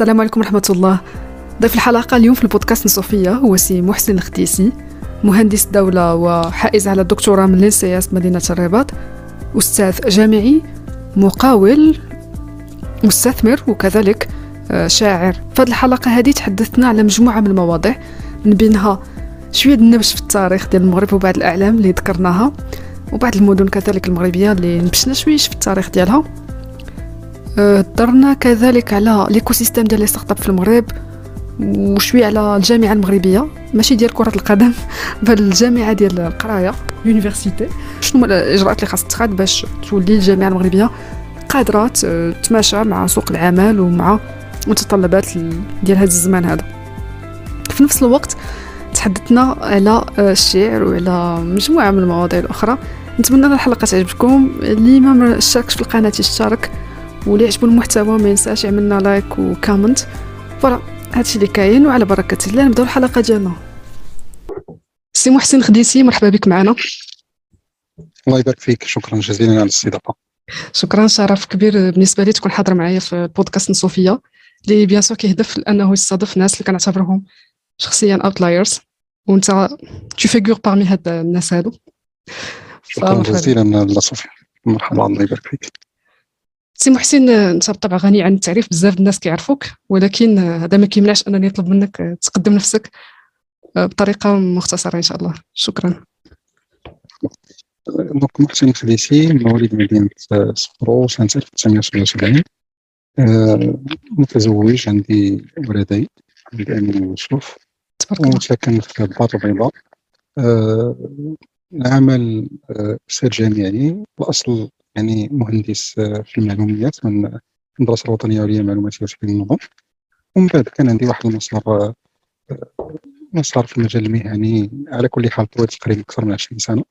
السلام عليكم ورحمة الله. ضيف الحلقة اليوم في البودكاست صوفيا هو سي محسن الخديسي مهندس دولة وحائز على الدكتوراه من لينسياس مدينة الرباط أستاذ جامعي مقاول مستثمر وكذلك آه، شاعر. في هذه الحلقة هذه تحدثنا على مجموعة من المواضيع من بينها شوية النبش في التاريخ ديال المغرب وبعض الأعلام اللي ذكرناها وبعض المدن كذلك المغربية اللي نبشنا شوية في التاريخ ديالها. هضرنا كذلك على l'écosystème ديال les startups في المغرب وشويه على الجامعة المغربية ماشي ديال كرة القدم بل الجامعة ديال القراية. université شنو هما الاجراءات اللي خاص تتخذ باش تولي الجامعة المغربية قادره تتماشى مع سوق العمل ومع متطلبات ديال هذا الزمان هذا. في نفس الوقت تحدثنا على الشعر وعلى مجموعة من المواضيع الأخرى. نتمنى الحلقة تعجبكم. اللي ما اشتركش في القناة يشترك. واللي عجبو المحتوى ما ينساش يعمل لنا like و comment. voilà هادشي اللي كاين وعلى بركة الله نبدأو الحلقة ديالنا. سي محسن لخديسي مرحبا بك معنا. الله يبارك فيك شكرا جزيلا على الاستضافة. شكرا شرف كبير بالنسبة لي تكون حاضر معايا في البودكاست صوفيا اللي bien sûr كيهدف لأنه يستضيف ناس اللي كنعتبرهم شخصيا outliers وأنت tu figures parmi هاد الناس هادو. شكرا جزيلا لصوفيا مرحبا الله يبارك فيك. سي محسن انت بالطبع غني عن التعريف بزاف الناس كيعرفوك ولكن هذا ما كيمنعش انني نطلب منك تقدم نفسك بطريقه مختصره ان شاء الله شكرا donc محسن لخديسي مواليد مدينه صفرو سنه 1977 متزوج عندي ولدين عندي امين ويوسف وساكن في الدار البيضاء العمل أستاذ جامعي الاصل يعني مهندس آه، في المعلومات من المدرسة الوطنية العليا للمعلومات وتحليل النظم ومن بعد كان عندي واحد المسار آه، مسار في المجال المهني على كل حال طويل تقريبا أكثر من 20 سنة.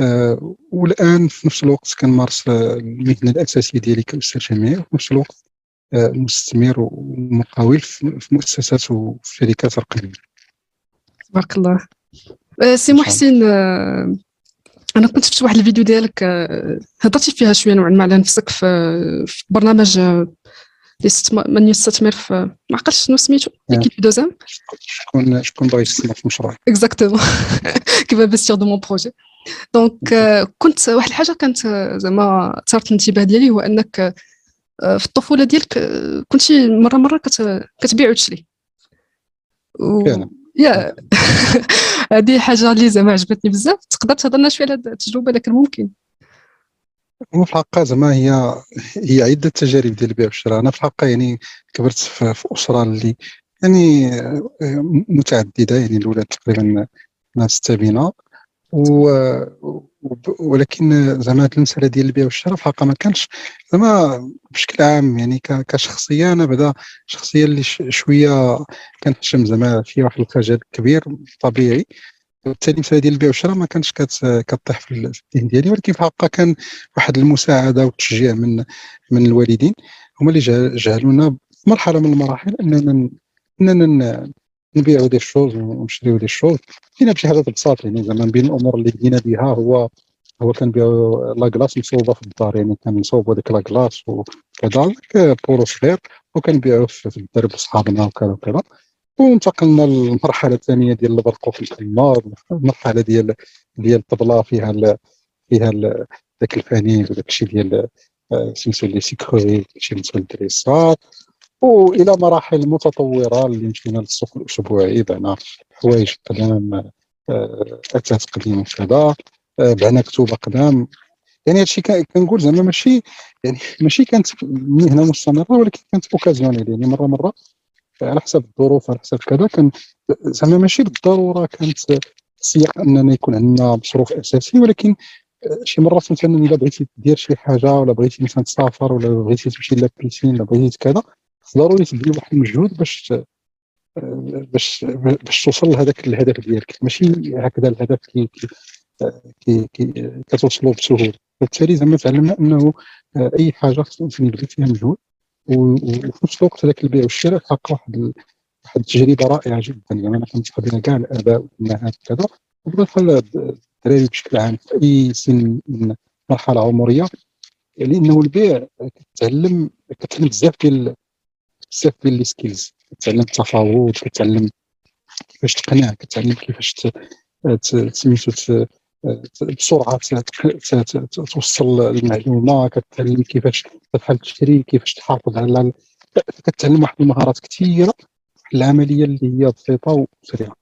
أه والآن في نفس الوقت كنمارس آه، المهنة الأساسية ديالي كأستاذ جامعي. وفي نفس الوقت أه مستثمر ومقاول في مؤسسات وفي شركات رقميه تبارك الله. سي محسن أنا كنت شفت واحد الفيديو ديالك آه، هضرتي فيها شوية نوعا ما على نفسك في, في برنامج آه، من يستثمر في ما عقلتش شنو سميتو؟ équipe 2M شكون شكون بغى يستثمر في مشروع. exactement qui veut investir dans mon projet. donc كنت واحد الحاجة كانت آه، زعما اثارت الانتباه ديالي هو أنك في الطفولة ديالك كنتي مرة مرة كتبيع وتشري و... يا. هذه حاجة اللي زعما عجبتني بزاف. تقدر تهضر لنا شوية على التجربة لكن ممكن؟ هو في الحقيقة زعما هي هي عدة تجارب ديال البيع والشراء. أنا في الحقيقة يعني كبرت في, في أسرة اللي يعني متعددة يعني الأولاد تقريبا ناس سته و ولكن زعما هذه المساله ديال البيع والشراء في الحقيقة ما كانش زعما بشكل عام يعني كشخصية أنا بعدا شخصية اللي شوية كنحشم زعما فيها واحد الخجل كبير طبيعي. وبالتالي المساله ديال البيع والشراء ما كانتش كطيح في الذهن ديالي ولكن في الحقيقة كان واحد المساعدة والتشجيع من من الوالدين. هما اللي جعلونا في مرحلة من المراحل أننا أننا نبيعوا des choses ونشريو des choses فينا بشي حاجات بساط يعني زعما بين الأمور اللي بدينا بها هو هو كنبيعوا لا كلاس مصوبه في الدار يعني كنصوبوا ديك لا كلاس وكذا. بورو صغير وكنبيعوه في الدرب صحابنا وكذا وكذا. وانتقلنا للمرحلة الثانية ديال البرقو في الخمار المرحلة ديال ديال الطبلة فيها ال فيها ذاك الفانيل وداك الشيء ديال آه، سميتو لي سيكوري داكشي بالنسبة للدريسات والى مراحل متطورة اللي مشينا للسوق الاسبوعي بعنا حوايج قدام اثاث قديم وكذا بعنا كتب قدام يعني هادشي كنقول زعما ماشي يعني ماشي كانت مهنه مستمرة ولكن كانت occasionnelle يعني مرة مرة على حسب الظروف على حسب كذا. كان زعما ماشي بالضرورة كانت سياق اننا يكون عندنا مصروف اساسي ولكن آه، شي مرات مثلا الا بغيتي دير شي حاجة ولا بغيتي مثلا تسافر ولا بغيتي تمشي la piscine ولا بغيتي كذا ضروري تبذل واحد المجهود باش باش باش توصل لهذاك الهدف ديالك. ماشي هكذا الهدف كي كي كي كتوصلوا بسهولة. وبالتالي زعما تعلمنا أنه أي حاجة خصنا نبذل فيها مجهود وفي نفس الوقت هذاك البيع والشراء حق واحد واحد التجربة رائعة جدا. يعني أنا كنصح بها كاع الاباء والأمهات وكذا. وبالفعل الدراري بشكل عام في أي سن من مرحلة عمرية لأنه البيع كتعلم كتعلم بزاف ديال بزاف ديال les skills. كتعلم التفاوض كتعلم كيفاش تقنع كتعلم كيفاش سميتو بسرعة توصل المعلومة كتعلم كيفاش تفعل تشري كيفاش تحافظ على كتعلم واحد المهارات كثيرة العملية اللي هي بسيطة وسريعة.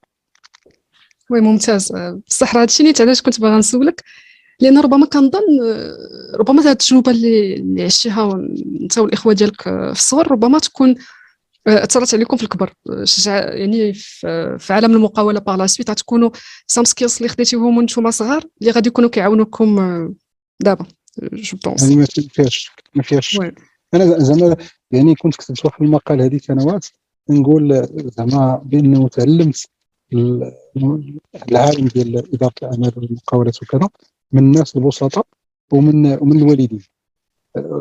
oui ممتاز. بصح راه هادشي نيت علاش كنت باغا نسولك. لأن ربما كنظن ربما هذه التجربه اللي عشتيها انت والاخوه ديالك في الصغر ربما تكون أثرت عليكم في الكبر. يعني في عالم المقاولة par la suite غتكونوا some skills اللي خديتيهم وأنتم صغار اللي غادي يكونوا كيعاونوكم دابا je pense يعني ما فيهاش ما فيهاش أنا زعما يعني كنت كتبت واحد المقال هذه سنوات نقول زعما بأنه تعلمت العالم ديال إدارة الأعمال والمقاولات وكذا من الناس البسطاء ومن ومن الوالدين.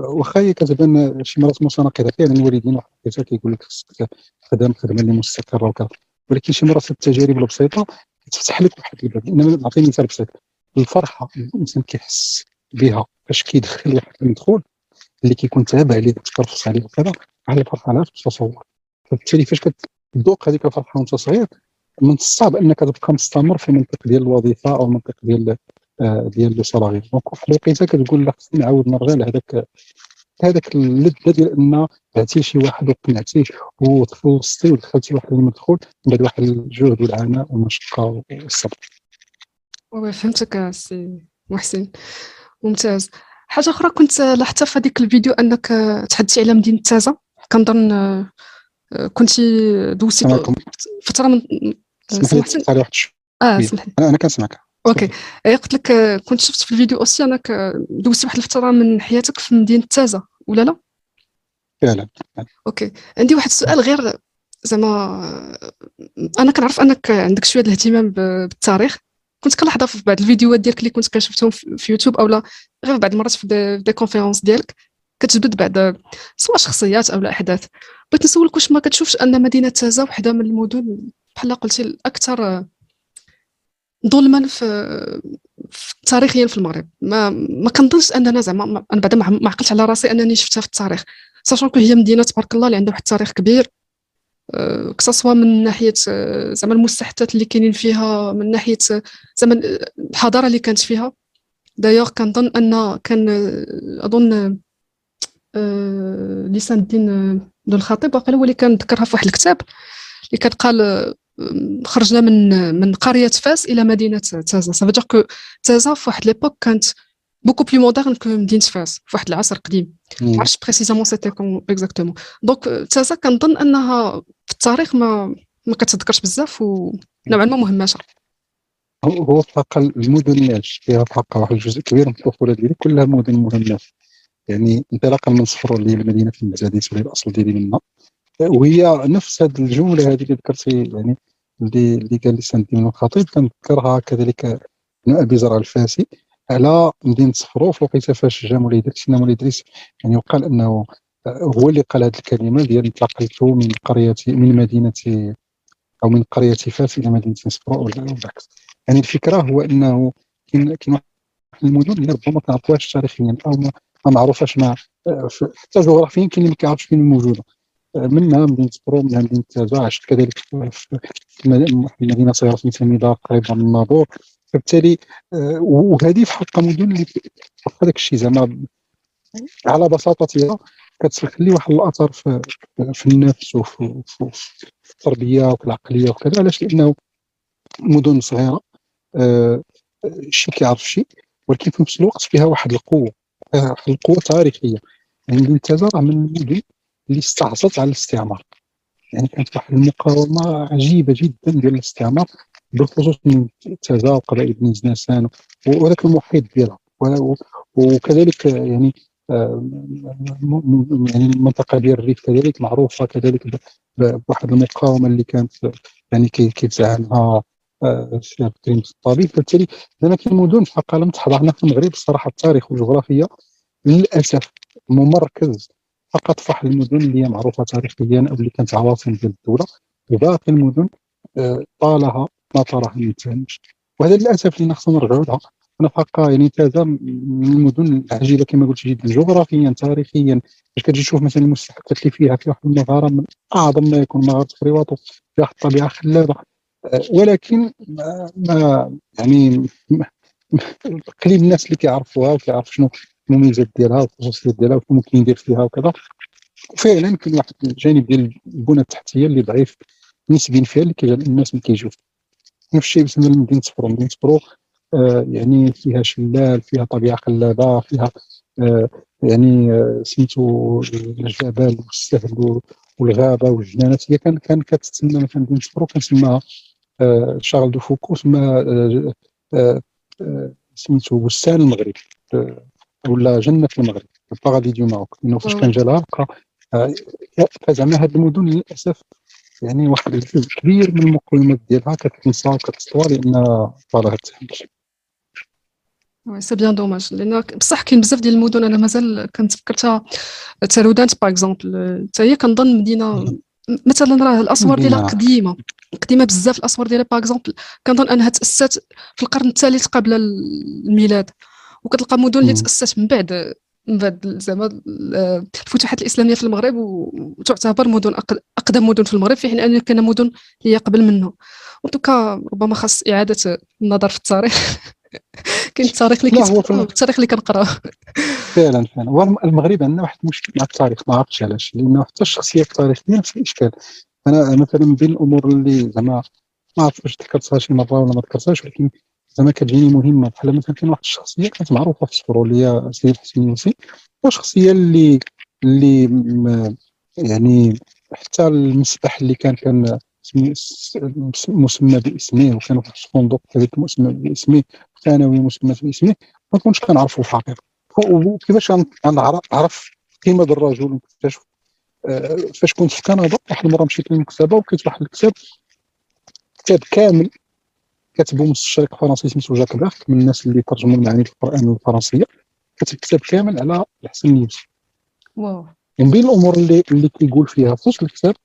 واخا هي كتبان شي مرات متناقضة فعلا الوالدين واحد كيقول لك خصك تخدم خدمه اللي مستقره وكذا. ولكن شي مرات التجارب البسيطة كتفتح لك واحد الباب. إنما نعطي مثال بسيط. الفرحة الإنسان كيحس بها فاش كيدخل واحد المدخول اللي كيكون تابع عليه تترفس عليه وكذا على الفرحة لا تتصور فبالتالي فاش كتذوق هذيك الفرحة وانت صغير من الصعب أنك تبقى مستمر في المنطق ديال الوظيفة أو المنطق ديال ديال le salariat donc واحد الوقيته كتقول لا خصني نعاود نرجع لهذاك هذاك اللذة ديال أن بعتي شي واحد وقنعتيه وتخلصتي ودخلتي واحد المدخول من بعد واحد الجهد والعناء والمشقة والصبر. oui فهمتك سي محسن. ممتاز. حاجة أخرى كنت لاحظتها في هذيك الفيديو أنك تحدثي على مدينة تازة. كنظن آه، كنت دوزتي فترة من سمحتي واحد آه سمحتي أنا كنسمعك. أوكي. إيه، قلت لك كنت شفت في الفيديو aussi أنك دوزتي واحد الفترة من حياتك في مدينة تازة ولا لا؟ فعلا أوكي. عندي واحد السؤال غير زعما أنا كنعرف أنك عندك شوية الاهتمام بالتاريخ. كنت كنلاحظها في بعض الفيديوهات ديالك اللي كنت كنشوفتهم في يوتيوب اولا غير بعض المرات في des conférences ديالك. كتجبد بعض سواء شخصيات أو أحداث. بغيت نسولك واش ما كتشوفش أن مدينة تازا وحدة من المدن؟ بحال قلتي الأكثر ظلما في تاريخيا في المغرب. ما ما كنظنش أننا زعما أنا بعدا ما عقلتش على راسي أنني شفتها في التاريخ. sachant هي مدينة تبارك الله اللي عندها واحد التاريخ كبير أه que ce soit من ناحية أه، زعما المستحدثات اللي كاينين فيها من ناحية أه، زعما الحضارة اللي كانت فيها. دايوغ كنظن أن كان أظن لسان الدين بن الخطيب هو اللي كان ذكرها في واحد الكتاب اللي كان قال خرجنا من من قرية فاس إلى مدينة تازا. ça veut dire que تازا في واحد l'époque كانت beaucoup plus moderne que مدينة فاس في واحد العصر قديم. ما عرفتش précisément c'était quand exactement donc تازا كنظن أنها في التاريخ ما ما كتذكرش بزاف ونوعا ما مهمشه هو الحقيقة المدن اللي عشت فيها في الحقيقة واحد الجزء كبير من الطفولة ديالي كلها مدن مهمه يعني انطلاقا من صفرو اللي هي المدينة في المزاديس اللي الأصل ديالي منها وهي نفس هذه الجملة هذه اللي ذكرتي يعني اللي اللي قال لسان الدين الخطيب كنذكرها كذلك ابن ابي زرع الفاسي على مدينة صفرو في الوقيته فاش جا مولاي إدريس سيدنا مولاي إدريس يعني وقال أنه هو اللي قال هذه الكلمة ديال انتقلت من قرية من مدينة أو من قرية فاس إلى مدينة صفرو والعكس يعني الفكرة هو أنه كاين كاين واحد المدن اللي ربما ما تاريخيا أو ما معروفاش ما حتى جغرافيا كاين اللي ما كيعرفش فين موجودة. منها مدينه برو منها مدينه تازا عشت كذلك في مدينه صغيره ميدار قريبة من النابور فبالتالي آه، وهذه في حق مدن اللي داك الشيء زعما. على بساطتها كتخلي واحد الأثر في, في النفس وفي في التربية وفي العقلية وكذا علاش؟ لأنه مدن صغيرة آه شي كيعرف شي ولكن في نفس الوقت فيها واحد القوة واحد القوة تاريخية. يعني مدينه تازا من المدن اللي استعصت على الاستعمار. يعني كانت واحد المقاومة عجيبة جدا ديال الاستعمار بالخصوص من تازا وقبائل بن زناسان وذاك المحيط ديالها. وكذلك يعني آه، يعني المنطقة ديال الريف كذلك معروفة كذلك بواحد المقاومة اللي كانت يعني كيتزعمها الشيخ آه، كريم الطبيب فبالتالي زعما كاين مدن في الحقيقة لم تحضرنا في المغرب الصراحه التاريخ والجغرافيا للأسف ممركز فقط في واحد المدن اللي هي معروفة تاريخيا أو اللي كانت عواصم ديال الدولة. وباقي المدن آه، طالها ما طالها من وهذا للأسف اللي خصنا نرجعوا لها أنا حقا يعني تازا من المدن العجيبة كما قلت جدا جغرافيا تاريخيا. باش كتجي تشوف مثلا المستحقات اللي فيها في واحد المغاره من أعظم ما يكون مغاره فريواطو في واحد الطبيعة خلابة. آه، ولكن ما, ما يعني قليل الناس اللي كيعرفوها وكيعرفوا شنو المميزات ديالها والخصوصيات ديالها وشنو ممكن يدير فيها وكذا وفعلا كاين واحد الجانب ديال البنى التحتيه اللي ضعيف نسبيا فيها اللي كيجعل الناس ما كيجيوش نفس الشيء بالنسبة لمدينه صفرو مدينه صفرو آه يعني فيها شلال فيها طبيعه خلابه فيها آه يعني آه سميتو الجبل والسهل والغابه والجنانات هي كان كان كتسمى مثلا مدينه صفرو كنسماها آه شارل دو فوكو سمى آه آه آه سميتو بستان المغرب آه، ولا جنة المغرب ال paradis du Maroc. لأنه فاش كان جا لها فزعما هاد المدن للأسف يعني واحد الجزء كبير من المقومات ديالها كتنسى وكتسطوى لأن التحدي oui c'est bien dommage لأن بصح كاين بزاف ديال المدن أنا مازال كنت فكرتها تارودانت par exemple حتى هي كنظن مدينة مثلا راه الأسوار ديالها قديمة. قديمة بزاف الأسوار ديالها باغ اكزومبل كنظن أنها تأسست في القرن الثالث قبل الميلاد. وكتلقى مدن اللي تأسست من بعد من بعد زعما الفتوحات الإسلامية في المغرب وتعتبر مدن أقدم مدن في المغرب في حين أن كان مدن هي قبل منه. ودوكا ربما خاص إعادة النظر في التاريخ. كاين التاريخ اللي كيتقرا التاريخ اللي كنقراه فعلا فعلا. والمغرب عندنا واحد المشكل مع التاريخ ما عرفتش علاش. لأنه حتى الشخصيات التاريخيه نفس الاشكال أنا مثلا من بين الأمور اللي زعما ما عرفت واش ذكرتها شي مرة ولا ما ذكرتهاش ولكن زعما كتجيني مهمة بحال مثلا كاين واحد الشخصية كانت معروفة في الصفر اللي هي السيد حسين يوسي وشخصيه اللي اللي يعني حتى المسبح اللي كان كان مسمى باسمه وكان واحد الفندق كذلك مسمى باسمه ثانوي مسمى باسمه ما كنتش كنعرفوا الحقيقة. وكيفاش نعرف قيمة الرجل ونكتشف آه، فاش كنت في كندا واحد المرة مشيت للمكتبة ولقيت واحد الكتاب كتاب كامل كاتبه مستشرق فرنسي سميتو جاك بيرك من الناس اللي ترجموا المعاني القرآن الفرنسية. كتب كتاب كامل على الحسن اليوسي wow. من بين الأمور اللي اللي كيقول فيها في وسط الكتاب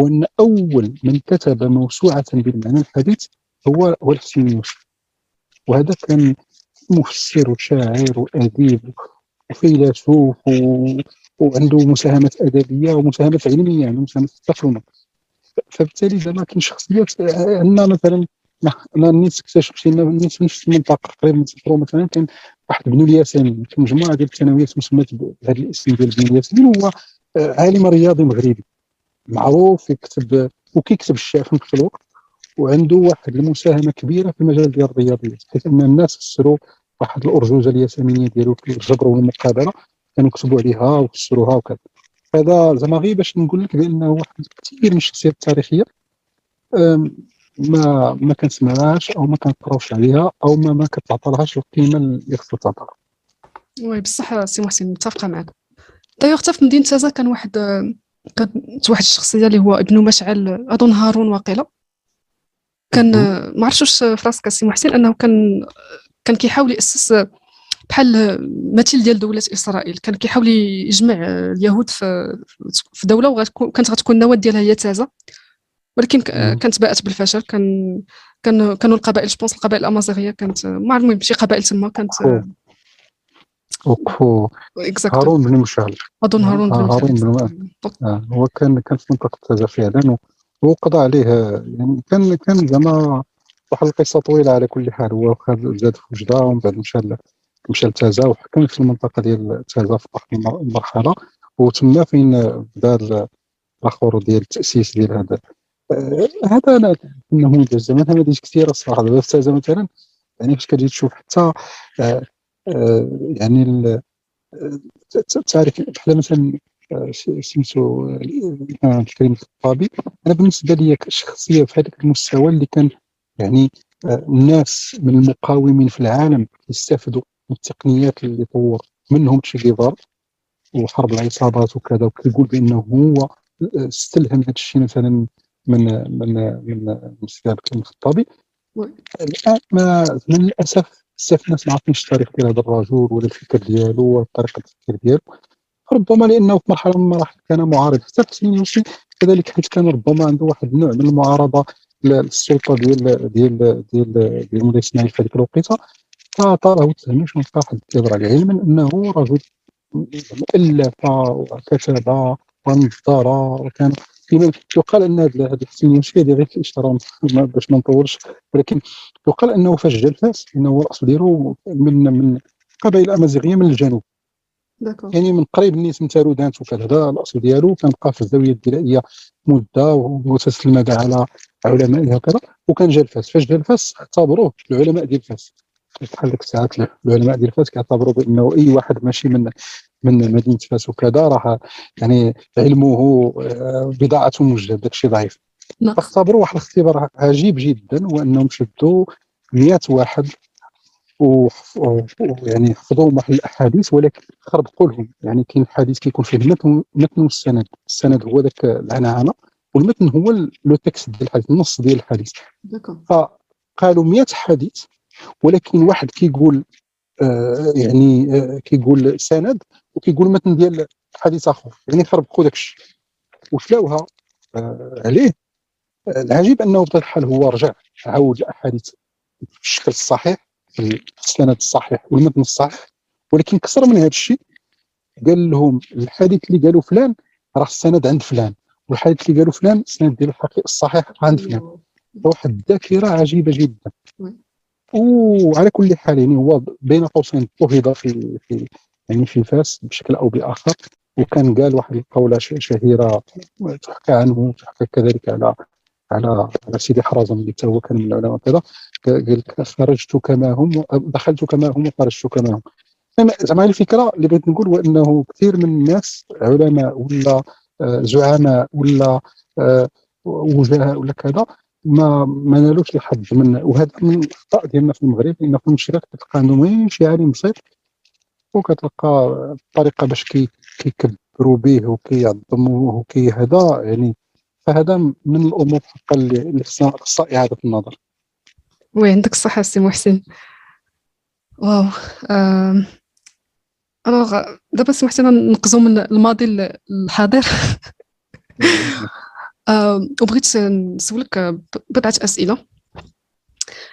هو إن أول من كتب موسوعة بالمعنى الحديث هو هو الحسن اليوسي وهذا كان مفسر وشاعر وأديب وفيلسوف و... وعنده مساهمات أدبية ومساهمات علمية عنده مساهمات في التقلمه فبالتالي زعما كاين شخصيات عندنا مثلا أنا نيت اكتشف شي نيت في المنطقة قريب من سفرو مثلا كان واحد بنو الياسمين في مجموعة ديال الثانويات مسمات بهذا الاسم ديال بنو الياسمين هو آه، عالم رياضي مغربي. معروف يكتب وكيكتب الشعر في نفس الوقت وعنده واحد المساهمة كبيرة في المجال ديال الرياضيات حيث أن الناس فسروا واحد الأرجوزة الياسمينية ديالو في الجبر والمقابلة كانوا يكتبوا عليها وفسروها وكذا. هذا زعما غير باش نقول لك بأنه واحد كثير من الشخصيات التاريخية ما ما كنسمعهاش أو ما كنقراوش عليها أو ما ما كتعطالهاش القيمة اللي خصها تعطى oui بصح سي محسن متفقة معك دايوغ حتى في مدينة تازا كان واحد كانت واحد الشخصية اللي هو ابن مشعل أظن هارون واقيلا. كان ما عرفتش واش في راسك سي محسن انه كان كان كيحاول يأسس بحال مثيل ديال دولة إسرائيل. كان كيحاول يجمع اليهود في في دولة وكانت غتكون النواه ديالها هي تازا ولكن كانت باءت بالفشل. كان كان كانوا القبائل je pense القبائل الأمازيغية كانت ما المهم شي قبائل تما كانت وكفو هارون بن مشعل. اظن هارون بن هارون بن آه. هو كان كان في منطقة تازا فعلا وقضى عليه يعني كان كان زعما واحد القصة طويلة على كل حال. هو زاد في وجدة ومن بعد مشى مشى لتازا وحكم في المنطقة ديال تازا في واحد المرحلة. وتما فين بدا الآخر ديال التأسيس ديال هذا. هذا أنا نموذج زعما نماذج كثيرة الصراحة. دابا في مثلا يعني فاش كتجي تشوف حتى آه، آه، يعني التاريخ بحال مثلا آه، سميتو الكريم الخطابي أنا بالنسبة لي كشخصية في هذاك المستوى اللي كان يعني الناس من المقاومين في العالم يستافدوا من التقنيات اللي طور منهم تشي جيفار وحرب العصابات وكذا وكيقول بأنه هو استلهم هذا الشيء مثلا من من من السي الخطابي الان ما من الاسف بزاف الناس ما عارفينش التاريخ ديال هذا الرجل ولا الفكر ديالو ولا طريقه التفكير ديالو. ربما لأنه في مرحلة من المراحل كان معارض حتى حسين يوسي كذلك حيت كان ربما عنده واحد النوع من المعارضة للسلطة ديال ديال ديال ديال مولاي اسماعيل في هذيك الوقيتة. فطاره تهميش من واحد الكبر عليه علما أنه رجل الف وكتب ونظر وكان يقال أن هذا الحسن اليوسي هذه غير الاشاره باش ما نطولش. ولكن يقال أنه فاش جا لفاس انه رأس ديالو من من قبائل الامازيغيه من الجنوب. يعني من قريب الناس من تارودانت وكذا هذا الاصل ديالو كان بقى في الزاوية الدلائيه مدة وتتلمذ على علمائها وكذا. وكان جا لفاس. فاش جا لفاس اعتبروه العلماء ديال الفاس. بحال ديك الساعات العلماء ديال فاس كيعتبروا بأنه أي واحد ماشي من من مدينة فاس وكذا راه يعني علمه آه، بضاعته مزجاة داك الشيء ضعيف. نعم. فاختبروا واحد الاختبار عجيب جدا وأنهم شدوا 100 واحد ويعني حفظوا واحد الأحاديث ولكن خربقوا لهم. يعني كاين حديث كيكون فيه المتن المتن والسند. السند هو ذاك العنعنة والمتن هو le texte ديال الحديث النص ديال الحديث. فقالوا 100 حديث ولكن واحد كيقول آه يعني آه كيقول سند وكيقول متن ديال حديث آخر. يعني خربقوا داك الشيء وشلاوها آه عليه. العجيب أنه بطبيعة الحال هو رجع عاود الأحاديث بالشكل الصحيح السند الصحيح والمتن الصحيح ولكن كثر من هذا الشيء قال لهم الحديث اللي قالوا فلان راه السند عند فلان والحديث اللي قالوا فلان السند ديال الحقيقي الصحيح عند فلان. واحد الذاكرة عجيبة جدا. وعلى كل حال يعني هو بين قوسين اضطهد في في يعني في فاس بشكل أو بآخر وكان قال واحد القولة شهيرة تحكى عنه تحكى كذلك على على على سيدي حرازم اللي هو كان من العلماء كذا قال خرجت كما هم دخلت كما هم وخرجت كما هم. زعما الفكرة اللي بغيت نقول هو إنه كثير من الناس علماء ولا آه، زعماء ولا آه، وجهاء ولا كذا ما ما نالوش الحظ من وهذا من الأخطاء ديالنا في المغرب لأن في المشرق كتلقى عندهم غير شي عالم بسيط وكتلقى الطريقة باش كي كيكبروا به وكيعظموه وكي هذا يعني فهذا من الأمور حقا اللي خصها إعادة النظر. وي عندك الصحة سي محسن. wow alors دابا سي محسن نقزو من الماضي للحاضر وبغيت نسولك بضعة أسئلة.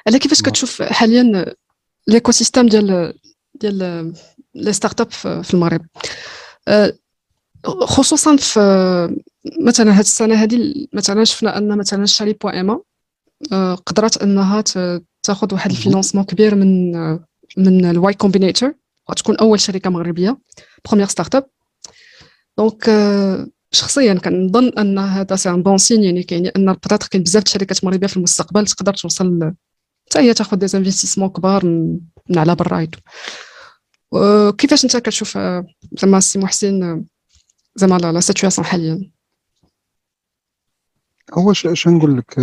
على كيفاش نعم. كتشوف حاليا l'écosystème ديال ديال les startups في المغرب. أه، خصوصا في مثلا هاد السنة هذه مثلا شفنا أن مثلا Chari point ma أه، قدرت أنها تاخذ واحد ال financement كبير من من ال Y Combinator غتكون أول شركة مغربية première startup donc شخصيا كنظن أن هذا c'est un bon signe يعني كاين un potentiel كاين بزاف د الشركات مغربية في المستقبل تقدر توصل حتى هي تاخذ des investissements كبار من على برا كيفاش انت كتشوف زعما السي محسن زعما la situation حاليا؟ هو اش نقول لك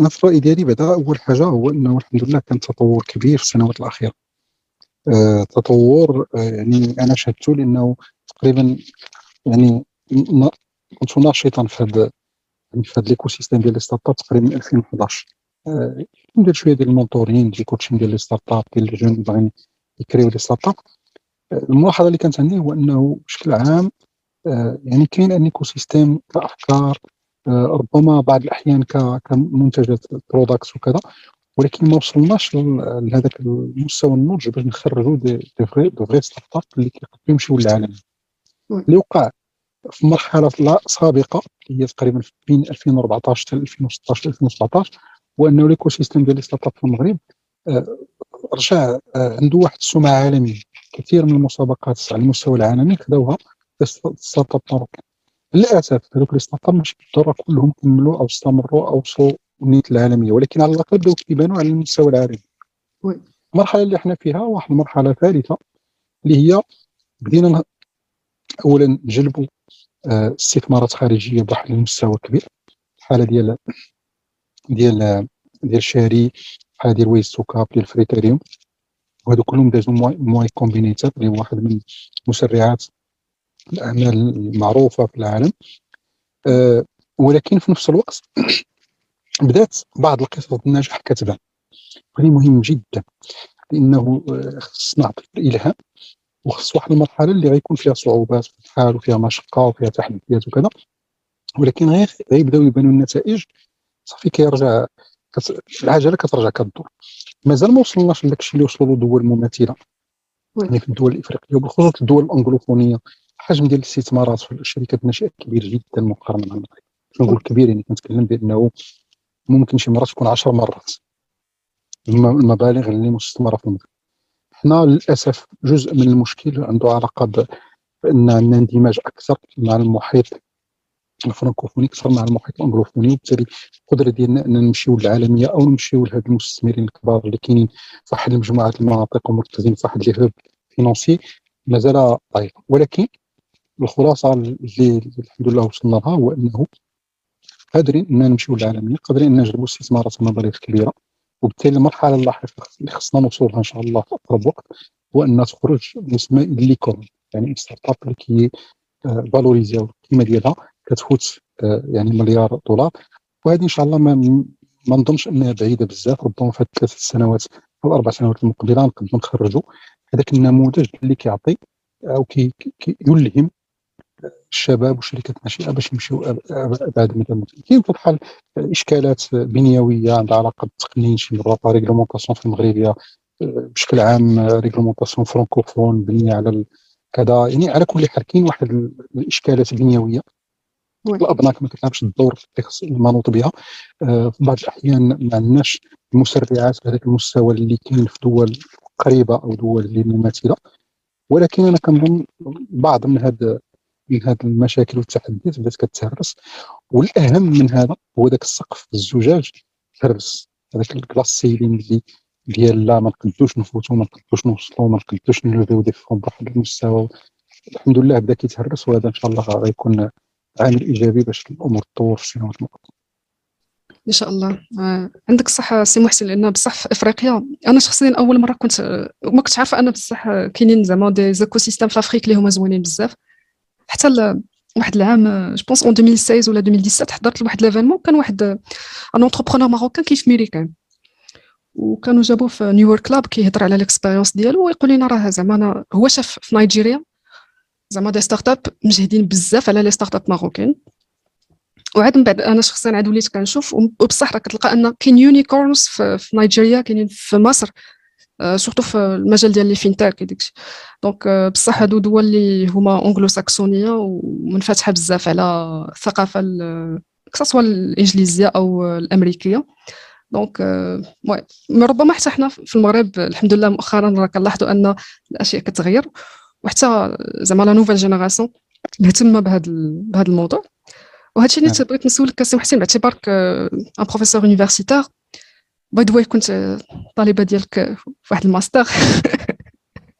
أنا في الرأي ديالي بعدا أول حاجة هو إنه الحمد لله كان تطور كبير في السنوات الأخيرة. تطور يعني أنا شهدته لأنه تقريبا يعني كنت ناشطا في هذا في هذا l'écosystème ديال les startups تقريبا من 2011 أه ندير شوية ديال ال mentoring ديال coaching ديال les startups ديال ال jeunes باغيين يكريو les startups الملاحظة اللي كانت عندي هو أنه بشكل عام أه يعني كاين un écosystème كأفكار أه ربما بعض الأحيان كمنتجات products وكذا ولكن ما وصلناش لهذاك المستوى النضج باش نخرجوا des, vraies des vraies startups اللي كيقدروا يمشيو للعالم. اللي وقع في مرحلة سابقة هي تقريبا بين 2014 حتى 2016 2017 هو أنه l'écosystème ديال startup في المغرب آه، رجع آه، عنده واحد السمعة عالمية كثير من المسابقات على المستوى العالمي خداوها startups marocaines للاسف هذوك les startups ماشي بالضرورة كلهم كملوا أو استمروا أو وصلوا النيت العالمية ولكن على الأقل بداو كيبانوا على المستوى العالمي. المرحلة اللي إحنا فيها واحد المرحلة ثالثة اللي هي بدينا اولا نجلبوا آه، استثمارات خارجية بواحد المستوى كبير الحالة ديال ديال ديال Chari الحاله ديال WaystoCap ديال Freterium وهذو كلهم دازوا من Y Combinator اللي هو واحد من مسرعات الأعمال المعروفة في العالم. أه ولكن في نفس الوقت بدات بعض القصص النجاح كتبان. وهذه مهم جدا لأنه آه، خصنا نعطي الإلهام وخص واحد المرحلة اللي غيكون فيها صعوبات في الحال وفيها مشقة وفيها تحديات وكذا. ولكن غير غيبداو يبانوا النتائج. صافي كيرجع العجله كترجع كدور مازال ما وصلناش لداك الشيء اللي وصلوا له دول مماثله يعني في الدول الإفريقية وبالخصوص الدول الأنجلوفونية الحجم ديال الاستثمارات في الشركات الناشئة كبير جدا مقارنة مع المغرب نقول كبير يعني كنتكلم بأنه ممكن شي مرات تكون 10 مرات المبالغ اللي مستثمرة في المغرب حنا للأسف جزء من المشكل عنده علاقة بأن عندنا اندماج أكثر مع المحيط الفرنكوفوني أكثر مع المحيط الأنجلوفوني وبالتالي القدرة ديالنا ان نمشيو للعالمية أو نمشيو لهاد المستثمرين الكبار اللي كاينين في واحد المجموعه المناطق ومركزين في واحد لي هوب فينونسي مازال ضعيف ولكن الخلاصة اللي الحمد لله وصلنا لها هو أنه قادرين ان نمشيو للعالمية قادرين ان نجلبوا استثمارات ومبالغ كبيرة وبالتالي المرحلة اللاحقه اللي خصنا نوصلها إن شاء الله في أقرب وقت هو أن تخرج يسمى ليكون يعني startup اللي كي valoriser القيمه ديالها. كتفوت آه، يعني مليار دولار. وهذه إن شاء الله ما ما نظنش أنها بعيدة بزاف. ربما في الثلاث سنوات أو أربع سنوات المقبلة نقدروا نخرجوا هذاك النموذج اللي كيعطي أو كي, يلهم الشباب والشركات الناشئه باش يمشيو ابعد مدى كاين في الحال إشكالات بنيوية عندها علاقة بالتقنين شي مرات réglementation في المغربية بشكل عام réglementation francophone بنيه على كذا يعني على كل حال كاين واحد الإشكالات البنيويه الابناك ما كتلعبش الدور المنوط بها. آه، في بعض الأحيان ما عندناش المسرعات بهذاك المستوى اللي كاين في دول قريبة أو دول اللي مماثلة. ولكن أنا كنظن بعض من هذا من هذه المشاكل والتحديات بدات كتهرس. والأهم من هذا هو ذاك السقف الزجاج تهرس. هذاك ال glass ceiling اللي ديال لا ما نقدوش نفوتوا ما نقدوش نوصلوا ما نقدوش نلوفيو des fonds بواحد المستوى. الحمد لله بدا كيتهرس وهذا إن شاء الله غيكون عامل ايجابي باش الأمور تطور في السنوات المقبله إن شاء الله. آه. عندك الصح سي محسن لأن بصح في إفريقيا أنا شخصيا أول مرة كنت ما كنتش عارفة ان بصح كاينين زعما des écosystèmes في Afrique اللي هما زوينين بزاف. حتى واحد العام je pense en 2016 ولا 2017 حضرت لواحد l'événement كان واحد un entrepreneur marocain كيف ميريكان وكانوا جابوه في نيويورك club كيهضر على l'expérience ديالو ويقول لنا راه زعما هو شاف في نيجيريا زعما des startups مجهدين بزاف على les startups marocaines. وعاد من بعد أنا شخصيا عاد وليت كنشوف وبصح راه كتلقى أن كاين unicorns في, في نيجيريا كاينين في مصر surtout في المجال ديال les fintechs داكشي. donc بصح هادو دول اللي هما انجلو ساكسونيه ومنفتحة بزاف على الثقافه كسوا الإنجليزية أو الأمريكية. donc oui ربما حتى حنا في المغرب الحمد لله مؤخرا راه كنلاحظوا أن الأشياء كتغير. وحتى زعما la nouvelle génération مهتمه بهذا بهذا الموضوع. وهذا الشيء اللي بغيت نسولك سي محسن باعتبارك un professeur universitaire by the way كنت طالبة ديالك في واحد الماستر.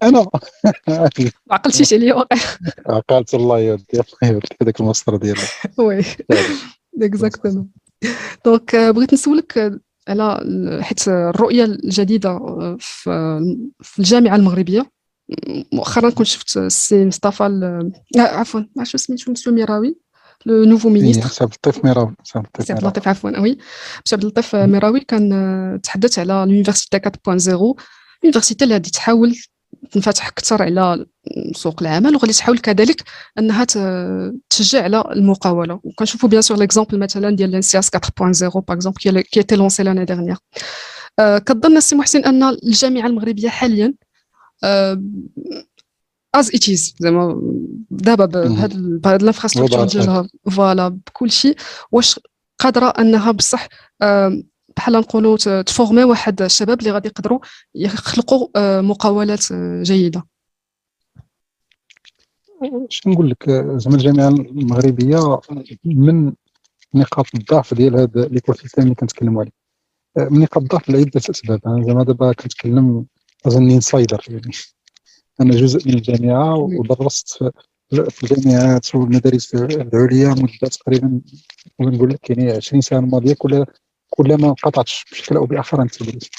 أنا؟ ما عقلتيش عليا واقع عقلت الله يودي هذاك الماستر ديالك. oui. exactement donc بغيت نسولك على حيت الرؤية الجديدة في الجامعة المغربية. مؤخرا كنت شفت السي مصطفى عفوا ما عرفتش سميتو مسيو ميراوي le nouveau ministre. سي عبد اللطيف ميراوي سي عبد اللطيف عفوا oui سي عبد اللطيف ميراوي كان آه، تحدث على l'université 4.0 l'université اللي غادي تحاول تنفتح أكثر على سوق العمل وغادي تحاول كذلك أنها تشجع على المقاولة. وكنشوفوا bien sûr l'exemple مثلا ديال l'ENSIAS 4.0 par exemple qui était lancé l'année dernière كظن السي محسن أن الجامعة المغربية حاليا as it is زعما دابا بهذا ال infrastructure ديالها voilà بكل شيء واش قادره انها بصح بحال نقولوا t former واحد الشباب اللي غادي يقدروا يخلقوا مقاولات جيده اش نقول لك زعما الجامعة المغربيه من نقاط الضعف ديال هذا l'écosystème اللي كنتكلموا عليه من نقاط الضعف لعده اسباب أنا زعما دابا كنتكلم as an insider يعني. أنا جزء من الجامعة ودرست في الجامعات والمدارس العليا مدة تقريبا نقول لك يعني 20 سنة الماضية. كل كل ما انقطعتش بشكل أو بآخر عن التدريس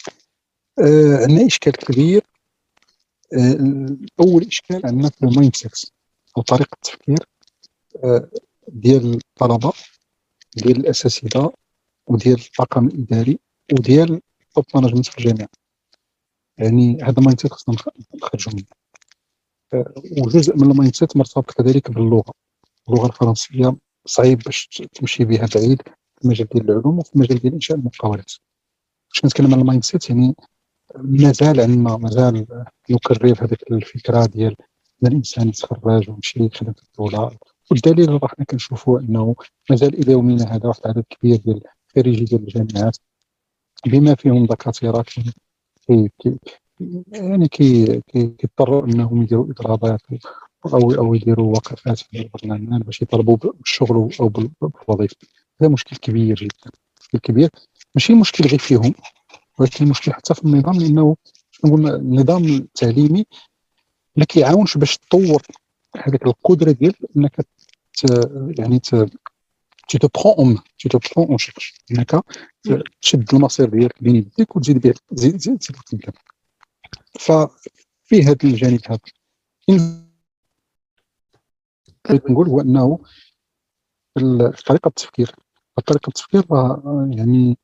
آه عندنا إشكال كبير. آه اول إشكال عندنا في ال mindset أو طريقة التفكير آه ديال الطلبة ديال الأساتذة وديال الطاقم الإداري وديال ال top management في الجامعة. يعني هذا mindset خصنا نخرجوا منه. وجزء من ال mindset مرتبط كذلك باللغة. اللغة الفرنسية صعيب باش تمشي بها بعيد في المجال ديال العلوم وفي المجال ديال إنشاء المقاولات. باش كنتكلم على ال mindset يعني مازال عندنا مازال نكرر هذيك الفكرة ديال الإنسان يتخرج ويمشي يخدم في الدولة. والدليل راه حنا كنشوفوا إنه مازال إلى يومنا هذا واحد العدد كبير ديال خريجي ديال الجامعات بما فيهم دكاترة كي كي يعني كي كيضطروا انهم يديروا اضرابات أو أو يديروا وقفات في البرلمان باش يطلبوا بالشغل أو بالوظيفة. هذا مشكل كبير جدا. مشكل كبير. ماشي مشكل غير فيهم ولكن مشكل حتى في النظام لأنه نقول النظام التعليمي ما كيعاونش باش تطور هذيك القدرة ديال إنك يعني tu te prends en main tu te prends en charge انك تشد المصير ديالك بين يديك وتزيد به تزيد تزيد تزيد ففي هذا الجانب هذا بغيت نقول هو انه طريقه التفكير طريقه التفكير يعني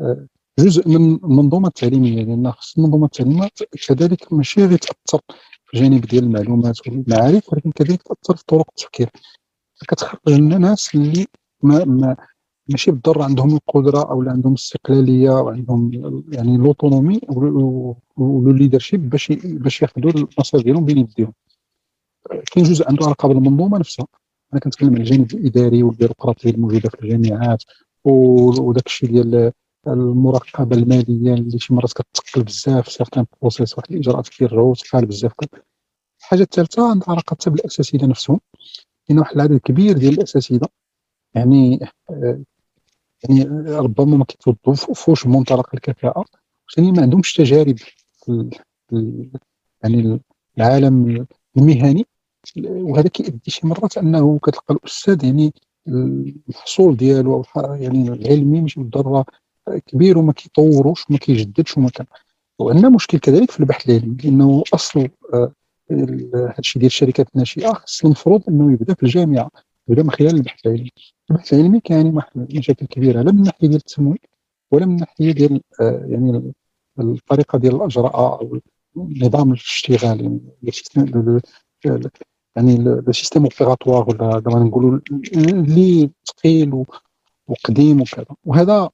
آه، جزء من المنظومه التعليميه لأن خص المنظومه التعليميه كذلك ماشي غير تاثر في الجانب ديال المعلومات والمعارف ولكن كذلك تاثر في طرق التفكير كتخرج لنا ناس اللي ما, ما ماشي بالضرورة عندهم القدرة أو عندهم الاستقلاليه وعندهم يعني l'autonomie وال leadership باش باش ياخذوا المصير ديالهم بين يديهم. كاين جزء عنده علاقة بالمنظومة نفسها. أنا كنتكلم على الجانب الإداري والبيروقراطي الموجودة في الجامعات وداك الشيء ديال المراقبة المالية اللي شي مرات كتثقل بزاف. certains process واحد الإجراءات كيرجعوا ثقال بزاف. الحاجة الثالثة عندها علاقة حتى بالاساتذه نفسهم. كاين واحد العدد كبير ديال الاساتذه يعني يعني ربما ما كيتوظفوش بمنطلق الكفاءة. ثاني ما عندهمش تجارب يعني العالم المهني. وهذا كيؤدي شي مرات أنه كتلقى الأستاذ يعني الحصول ديالو يعني العلمي مش بالضرورة كبير وما كيطوروش وما كيجددش وما كان. وعندنا مشكل كذلك في البحث العلمي لأنه أصل هذا الشيء ديال الشركات الناشئه خص المفروض أنه يبدأ في الجامعة يبدأ من خلال البحث العلمي. البحث العلمي كيعني واحد المشاكل كبيرة. لا من الناحيه ديال التمويل ولا من الناحيه ديال آه، يعني الطريقة ديال الإجراء أو نظام الاشتغال يعني يعني لو سيستيم اوبيراتوار ولا زعما نقولوا اللي ثقيل وقديم وكذا. وهذا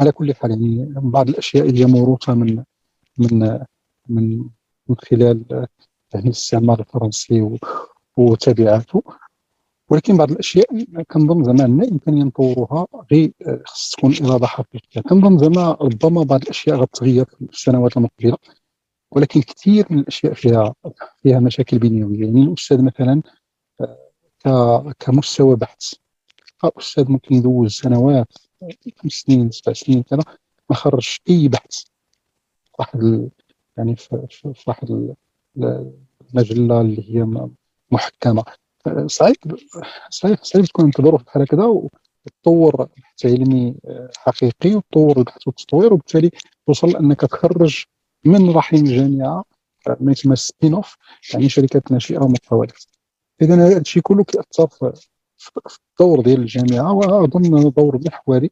على كل حال يعني بعض الأشياء اللي موروثة من من من من خلال يعني الاستعمار الفرنسي وتبعاته. ولكن بعض الأشياء كنظن زعما عندنا امكانيه نطوروها غير خص تكون اراده حقيقية. كنظن زعما ربما بعض الأشياء غتغير في السنوات المقبلة ولكن كثير من الأشياء فيها فيها مشاكل بنيوية. يعني الأستاذ مثلا كمستوى بحث. الاستاذ ممكن يدوز سنوات خمس سنين سبع سنين كذا ما خرجش أي بحث. واحد يعني في واحد المجلة اللي هي محكمة. صعيب صعيب تكون انت ظروف بحال هكذا وتطور بحث علمي حقيقي وتطور البحث والتطوير وبالتالي توصل لأنك تخرج من رحم الجامعة ما يسمى spin-off يعني شركات ناشئة ومقاولات اذا هذا الشيء كله كيأثر في الدور ديال الجامعة وأظن دور محوري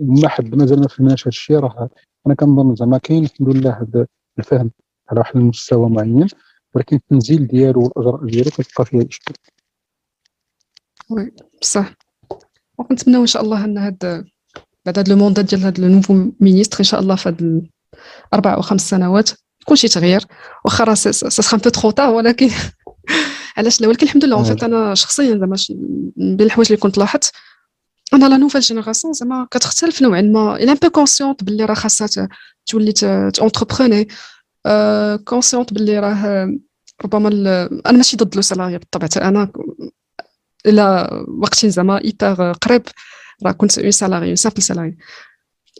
ما حد مازال ما فهمناش هذا الشيء راه أنا كنظن زعما كاين الحمد لله هذا الفهم على واحد المستوى معين ولكن التنزيل ديالو والأجراء ديالو كتلقى فيها إشكال. oui بصح وكنتمناو ان شاء الله ان هاد بعد هاد le mandat ديال هاد le nouveau ministre ان شاء الله في هاد أربع أو خمس سنوات يكون شي تغيير. واخا راه c'est un peu trop tard ولكن علاش لا؟ ولكن الحمد لله فيت أنا شخصيا زعما بين الحوايج اللي كنت لاحظت أنا la nouvelle génération زعما كتختلف نوعا ما. إلى un peu consciente باللي راه خاصها تولي ت entreprendre consciente باللي راه ربما أنا ماشي ضد le salariat بالطبع أنا إلى وقت زعما hyper قريب. راه كنت un salarié un simple salarié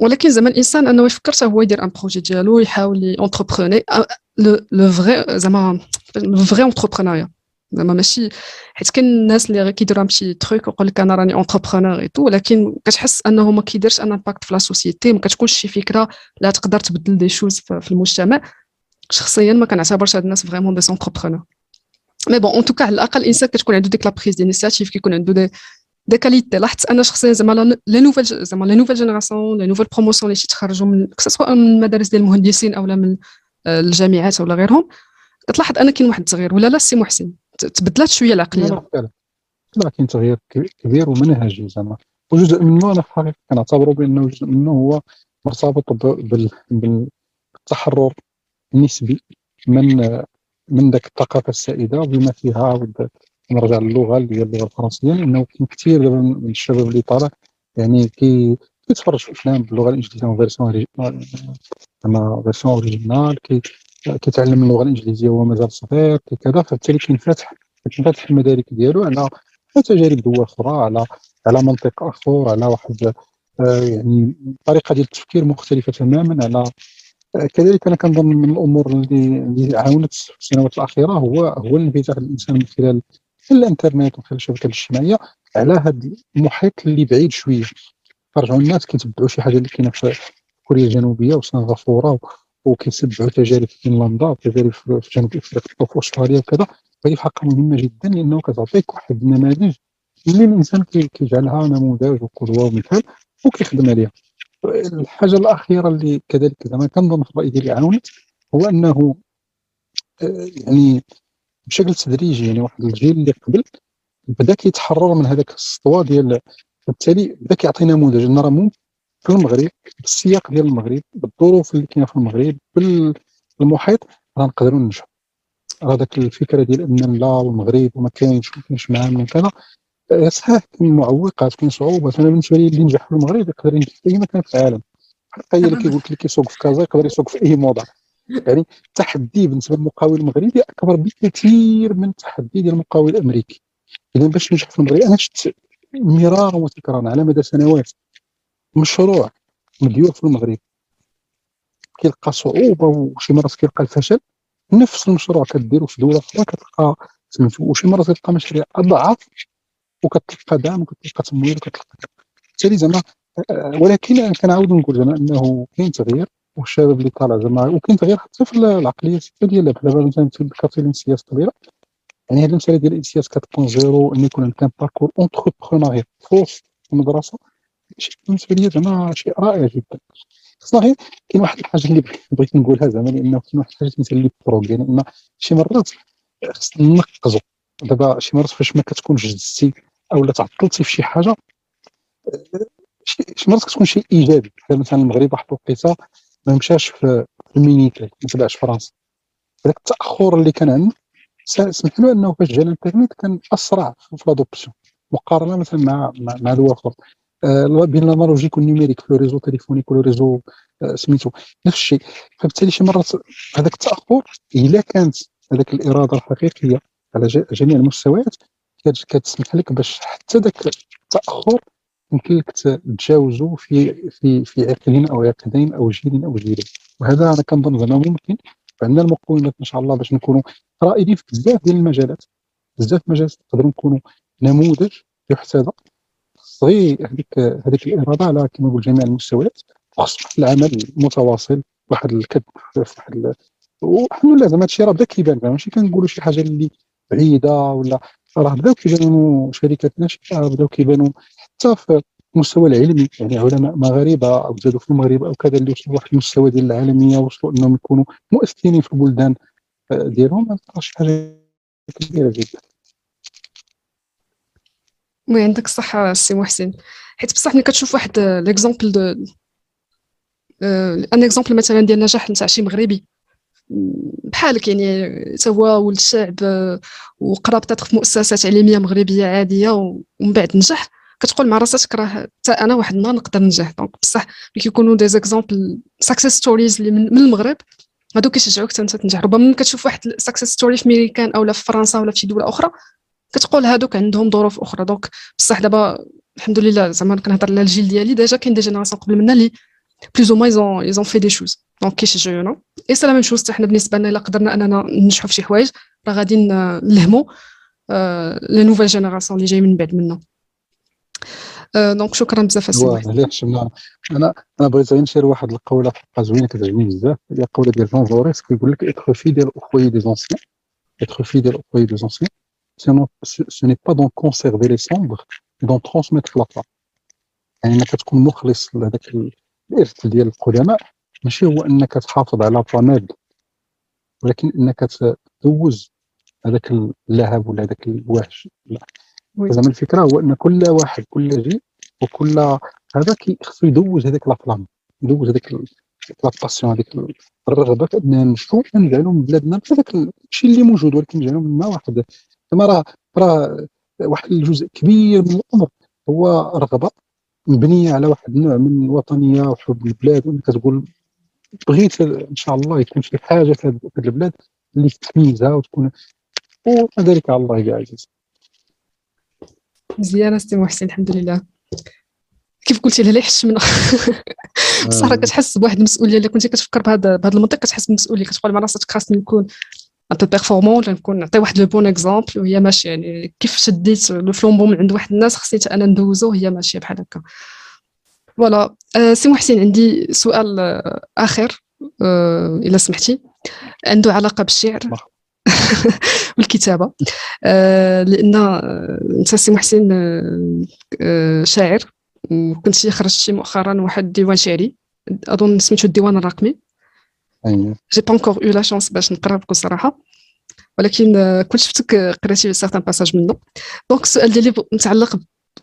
ولكن زعما الإنسان أنه يفكر حتى هو يدير un projet ديالو يحاول entreprendre le vrai زعما le vrai entrepreneuriat زعما ماشي حيت كاين الناس اللي كيديروا شي trucs ويقول لك أنا راني entrepreneur et tout ولكن كتحس أنه ما كيديرش un impact في la société ما كتكونش شي فكرة لا تقدر تبدل des choses في المجتمع. شخصيا ما كنعتبرش هاد الناس vraiment des entrepreneurs mais bon en tout cas على الاقل الانسان كتكون عنده ديك la prise d'initiative كيكون عنده des des qualités لاحظت أنا شخصيا زعما les nouvelles زعما les nouvelles générations les nouvelles promotions اللي تيتخرجوا من سواء من المدارس ديال المهندسين اولا من الجامعات ولا غيرهم كتلاحظ ان كاين واحد التغيير ولا لا سي محسن. تبدلات شوية العقليه لا كاين تغيير كبير ومنهجي زعما. وجزء منه أنا في الحقيقة كنعتبره بأنه جزء منه هو مرتبط بالتحرر النسبي من من ذاك الثقافة السائدة بما فيها نرجع للغة اللي هي اللغة الفرنسية لأنه كاين كثير دابا من الشباب اللي طالع يعني كي كيتفرج في افلام باللغة الإنجليزية version زعما version originale كيتعلم اللغة الإنجليزية وهو مازال صغير كذا فبالتالي كينفتح كينفتح المدارك ديالو على تجارب دول أخرى على على منطق أخر على واحد آه، يعني طريقة ديال التفكير مختلفة تماما على كذلك أنا كنظن من الأمور اللي اللي عاونت في السنوات الأخيرة هو هو الانفتاح الإنسان من خلال الإنترنت ومن خلال الشبكات الاجتماعية على هذا المحيط اللي بعيد شوية. فرجعوا الناس كيتبعوا شي حاجة اللي كاينة في كوريا الجنوبية وسنغافوره وكيتبعوا تجارب في فنلندا وتجارب في جنوب افريقيا وفي أستراليا وكذا. فهي في حقها مهمة جدا لأنه كتعطيك واحد النماذج اللي الإنسان كيجعلها نموذج وقدوة ومثال وكيخدم عليها. الحاجة الأخيرة اللي كذلك زعما كنظن في الراي ديالي عاونت هو أنه آه، يعني بشكل تدريجي يعني واحد الجيل اللي قبل بدأ كيتحرر من هذاك السطوة ديال بالتالي بدأ كيعطي نموذج أن راه في المغرب بالسياق ديال المغرب بالظروف اللي كاينة في المغرب بالمحيط راه نقدروا ننجحوا راه داك الفكرة ديال أن لا المغرب وما كاينش ما كاينش معامل وكذا صحيح كاين معوقات كاين صعوبات. أنا بالنسبة لي اللي نجح في المغرب يقدر ينجح في أي مكان في العالم. حتى اللي كيقول لك كيسوق في كازا يقدر يسوق في أي موضع. يعني التحدي بالنسبة للمقاول المغربي أكبر بكثير من التحدي ديال المقاول الأمريكي. إذا باش ننجح في المغرب أنا شفت مرارا وتكرارا على مدى سنوات مشروع مديور في المغرب. كيلقى صعوبة وشي مرات كيلقى الفشل. نفس المشروع كديرو في دولة أخرى كتلقى سميتو وشي مرات كتلقى مشاريع أضعف وكتلقى دعم وكتلقى تمويل وكتلقى بالتالي زعما آه، ولكن كنعاود نقول زعما إنه كاين تغيير والشباب اللي طالع زعما وكاين تغيير حتى في العقلية ديال دابا مثلا كاتين السياسة طويله يعني هذه المساله ديال السياسة كتكون زيرو ان يكون عندك parcours entrepreneuriat في المدرسة بالنسبة لي زعما شيء رائع جدا. خصنا غير كاين واحد الحاجة اللي بغيت نقولها زعما لأنه كاين واحد الحاجة مثلا اللي بروغ يعني ان شي مرات خصنا ننقزوا دابا شي مرات فاش ما كتكونش جزتي أو لا تعطلتي في شي حاجة؟ شي مرات كتكون شيء إيجابي. مثلا المغرب واحد الوقيتة ما مشاش في ال Minitel ما تبعش فرنسا. ذاك التأخر اللي كان عنده سمح له أنه فاش جا الإنترنت كان أسرع في l'adoption مقارنة مثلا مع مع دول أخرى. آه بين ال analogique وال numérique في réseau téléphonique ولا réseau آه سميتو. نفس الشيء. فبالتالي شي مرات هذاك التأخر إلا كانت هذاك الإرادة الحقيقية على جميع المستويات كتسمح لك باش حتى ذاك التأخر يمكن لك تجاوزه في في في عقدين أو عقدين أو جيل أو جيلين. وهذا أنا كنظن زعما ممكن. عندنا المقومات ان شاء الله باش نكونوا رائدين في بزاف ديال المجالات. بزاف المجالات نقدروا نكونوا نموذج يحتذى. صغير هذيك هذيك الإرادة على كما نقول جميع المستويات. وخص العمل المتواصل واحد الكد واحد والحمد لله زعما هادشي راه بدا كيبان. ماشي كنقولوا شي حاجة اللي بعيدة ولا راه بداو كيبانوا شركات ناشئه بداو كيبانوا حتى في المستوى العلمي. يعني علماء مغاربة أو زادوا في المغرب أو كذا اللي وصلوا لواحد المستوى ديال العالمية وصلوا إنهم يكونوا مؤثرين في البلدان آه، ديالهم. شي حاجة كبيرة جدا. oui عندك الصحة سي محسن. حيت بصح ملي كتشوف واحد l'exemple de un exemple مثلا ديال نجاح نتاع شي مغربي بحالك يعني هو ولد الشعب وقرا peut-être في مؤسسات علمية مغربية عادية ومن بعد نجح. كتقول مع راسك راه حتى أنا واحد النهار نقدر ننجح. donc بصح ملي كيكونوا des exemples success stories اللي من المغرب هادو كيشجعوك حتى أنت تنجح. ربما كتشوف واحد success story في ميريكان اولا في فرنسا ولا في شي دوله أخرى كتقول هادوك عندهم ظروف أخرى. donc بصح دابا الحمد لله زعما كنهضر على الجيل ديالي déjà كاين des générations قبل منا اللي plus ou moins ils ont ils ont fait des choses donc كيشجعونا et c'est la même chose حنا بالنسبة لنا الا قدرنا اننا ننجحوا في شي حوايج راه غادي نلهموا les nouvelles générations اللي جاي من بعد منا donc شكرا بزاف اسي علاش أنا أنا بغيت غير نشير واحد القوله حقا زوينه كتعجبني بزاف هي القوله ديال Jean Jaurès كيقول لك être fidèle à l'œuvre des anciens être fidèle à l'œuvre des anciens ce n'est pas d'en conserver les cendres d'en transmettre la flamme يعني انك تكون مخلص لهذاك الإرث ديال القدماء ماشي هو أنك تحافظ على الرماد ولكن أنك تدوز هذاك اللهب ولا هذاك الوهج. لا. زعما الفكرة هو أن كل واحد كل جيل وكل هذا خصو يدوز هذاك la flamme ندوز هذيك la passion هذيك الرغبة في اننا نشوفوا نجعلوا من بلادنا. هذاك الشيء اللي موجود ولكن نجعلوا ما واحد. زعما راه راه واحد الجزء كبير من الامر هو رغبة. مبنية على واحد النوع من الوطنية وحب البلاد وانك كتقول بغيت إن شاء الله يكون شي حاجة في هذه البلاد اللي تميزها وتكون وما ذلك على الله يا عزيز. مزيانة سي محسن الحمد لله. كيف قلتي لها؟ يحس منها. بصح كتحس بواحد المسؤولية اللي كنتي كتفكر بهذا بهذا المنطق كتحس بالمسؤوليه كتقول مع راسك خاصني نكون. un peu performant ولا نكون نعطي واحد le bon exemple وهي ماشيه يعني كيف شديت le flambeau من عند واحد الناس خصني أنا ندوزو هي ماشيه بحال هكا. voilà أه سي محسن عندي سؤال آه، آخر أه إلا سمحتي. عنده علاقة بالشعر والكتابة. أه لأن آه، أنت سي محسن آه، آه، شاعر وكنت خرجتي مؤخرا واحد الديوان شعري أظن سميتو الديوان الرقمي. j'ai pas encore eu la chance باش نقرا بكل صراحة. ولكن كنت شفتك قريتي certains passages منه. donc السؤال ديالي متعلق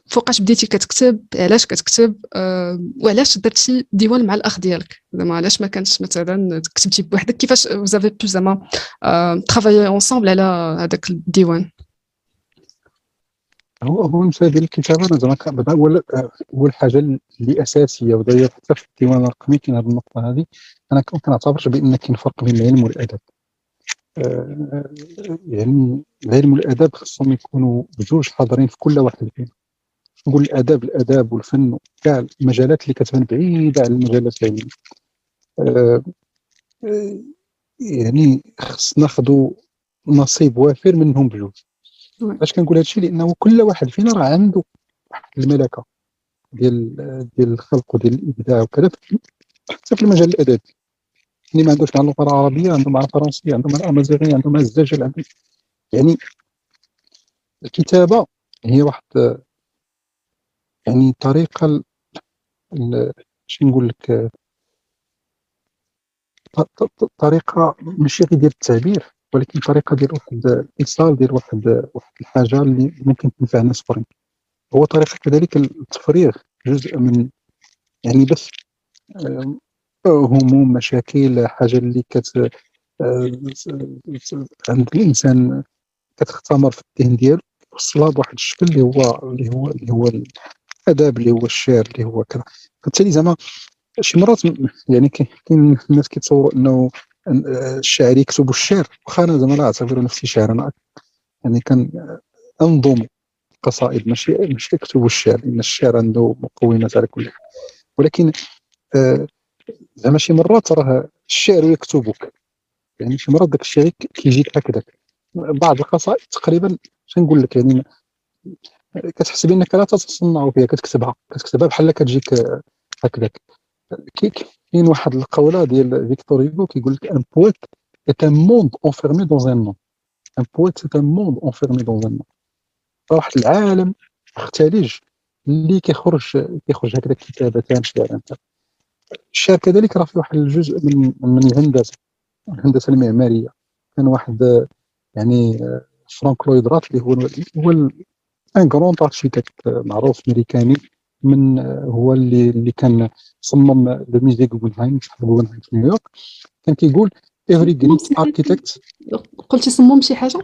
فوقاش بديتي كتكتب؟ علاش كتكتب؟ أه وعلاش درتي ديوان مع الأخ ديالك؟ زعما علاش ما كانش مثلا كتبتي بوحدك؟ كيفاش vous avez voulu زعما أه travailler ensemble على هذاك الديوان؟ هو هو المسألة ديال الكتابة أنا زعما أول حاجة اللي أساسية وداير حتى في الديوان الرقمي كاين هذه النقطة هذه. أنا كنعتبر بأن كاين فرق بين العلم والأدب. آه، يعني العلم والأدب خصهم يكونوا بجوج حاضرين في كل واحد فينا نقول الأدب الأداب والفن كاع المجالات اللي كتبان بعيدة على المجالات العلمية. آه، آه، يعني خص ناخذوا نصيب وافر منهم بجوج. علاش كنقول هادشي لأنه كل واحد فينا راه عنده واحد الملكة ديال ديال الخلق وديال الإبداع وكذا حتى في المجال الأدبي. اللي ما عندوش مع اللغة العربيه عنده مع الفرنسيه عنده مع الامازيغيه عنده مع الزجل عنده يعني الكتابة هي واحد يعني طريقة شنو نقول لك؟ طريقة ماشي غير ديال التعبير. ولكن طريقة ديال واحد الايصال ديال واحد واحد الحاجة اللي ممكن تنفع الناس اخرين. هو طريقة كذلك التفريغ جزء من يعني بس هموم مشاكل حاجة اللي كت عند الإنسان كتختمر في الذهن ديالو وصلها بواحد الشكل اللي هو اللي هو اللي هو الأداب اللي هو الشعر اللي هو كذا. فبالتالي زعما شي مرات يعني كاين الناس كيتصوروا أنه الشاعر يكتب الشعر. واخا أنا زعما لا أعتبر نفسي شاعر أنا يعني كان أنظم قصائد. ماشي ماشي يكتب الشعر لأن الشعر عنده مقومات على كل حال. ولكن آه زعما شي مرات راه الشعر يكتبك. يعني شي مرات داك الشعر كيجيك هكذاك. بعض القصائد تقريبا نقول لك يعني كتحس بأنك لا تتصنع فيها كتكتبها كتكتبها بحال كتجيك هكذاك. كاين واحد القوله ديال فيكتور هيغو كيقول لك un poète est un monde enfermé dans un homme. Un poète c'est un monde enfermé dans un homme. واحد العالم مختلج اللي كيخرج كيخرج هكذا كتابتان شعرا الشعر كذلك راه فيه واحد الجزء من من الهندسه الهندسه المعماريه كان واحد يعني فرانك لويد رايت اللي هو هو un grand architecte معروف امريكاني من هو اللي اللي كان صمم le musée Guggenheim متحف جوجنهايم في نيويورك. كان كيقول every great architect قلتي صمم شي حاجة؟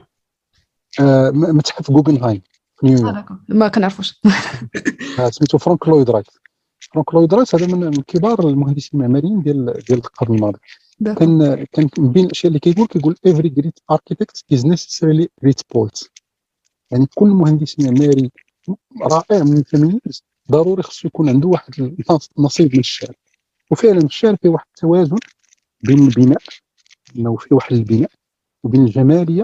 آه متحف جوجنهايم في نيويورك. ما كنعرفوش. سميتو فرانك لويد رايت فرانك لويد رايت هذا من كبار المهندسين المعماريين ديال ديال القرن الماضي. كان كان من بين الأشياء اللي كيقول كيقول every great architect is necessarily great poet. يعني كل مهندس معماري رائع من التمييز ضروري خصو يكون عنده واحد النصيب من الشعر وفعلا الشعر فيه واحد التوازن بين البناء إنه فيه واحد البناء وبين الجمالية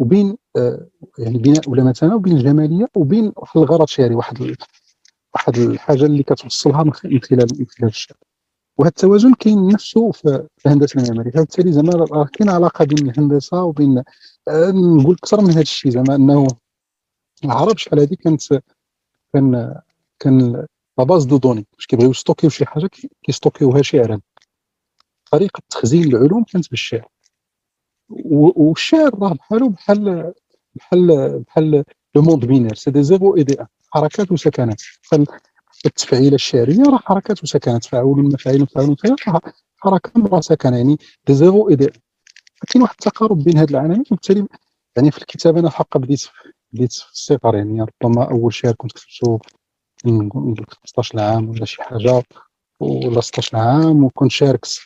وبين آه يعني بناء ولا مثلا وبين الجمالية وبين واحد الغرض شعري واحد واحد الحاجة اللي كتوصلها من خلال من خلال الشعر وهذا التوازن كاين نفسه في الهندسه المعماريه فبالتالي زعما كاين علاقة بين الهندسة وبين آه نقول أكثر من هذا الشيء زعما إنه العرب شحال هذه كانت كان كان la base de données. باش كيبغيو يستوكيو شي حاجة كيستوكيوها شعرا طريقة تخزين العلوم كانت بالشعر. والشعر راه بحالو بحال بحال بحال le monde binaire. c'est des zéros et des uns حركات وسكنات. التفعيلة الشعرية راه حركات وسكنات. فاعول مفاعيل مفاعل مفاعل حركة وسكنه يعني des zéros et des كاين واحد التقارب بين هاد العناوين. وبالتالي يعني في الكتابه أنا حقا بديت بديت في الصغر يعني ربما أول شعر كنت كتبته 15 عام ولا شي حاجة ولا 16 عام وكنت شاركت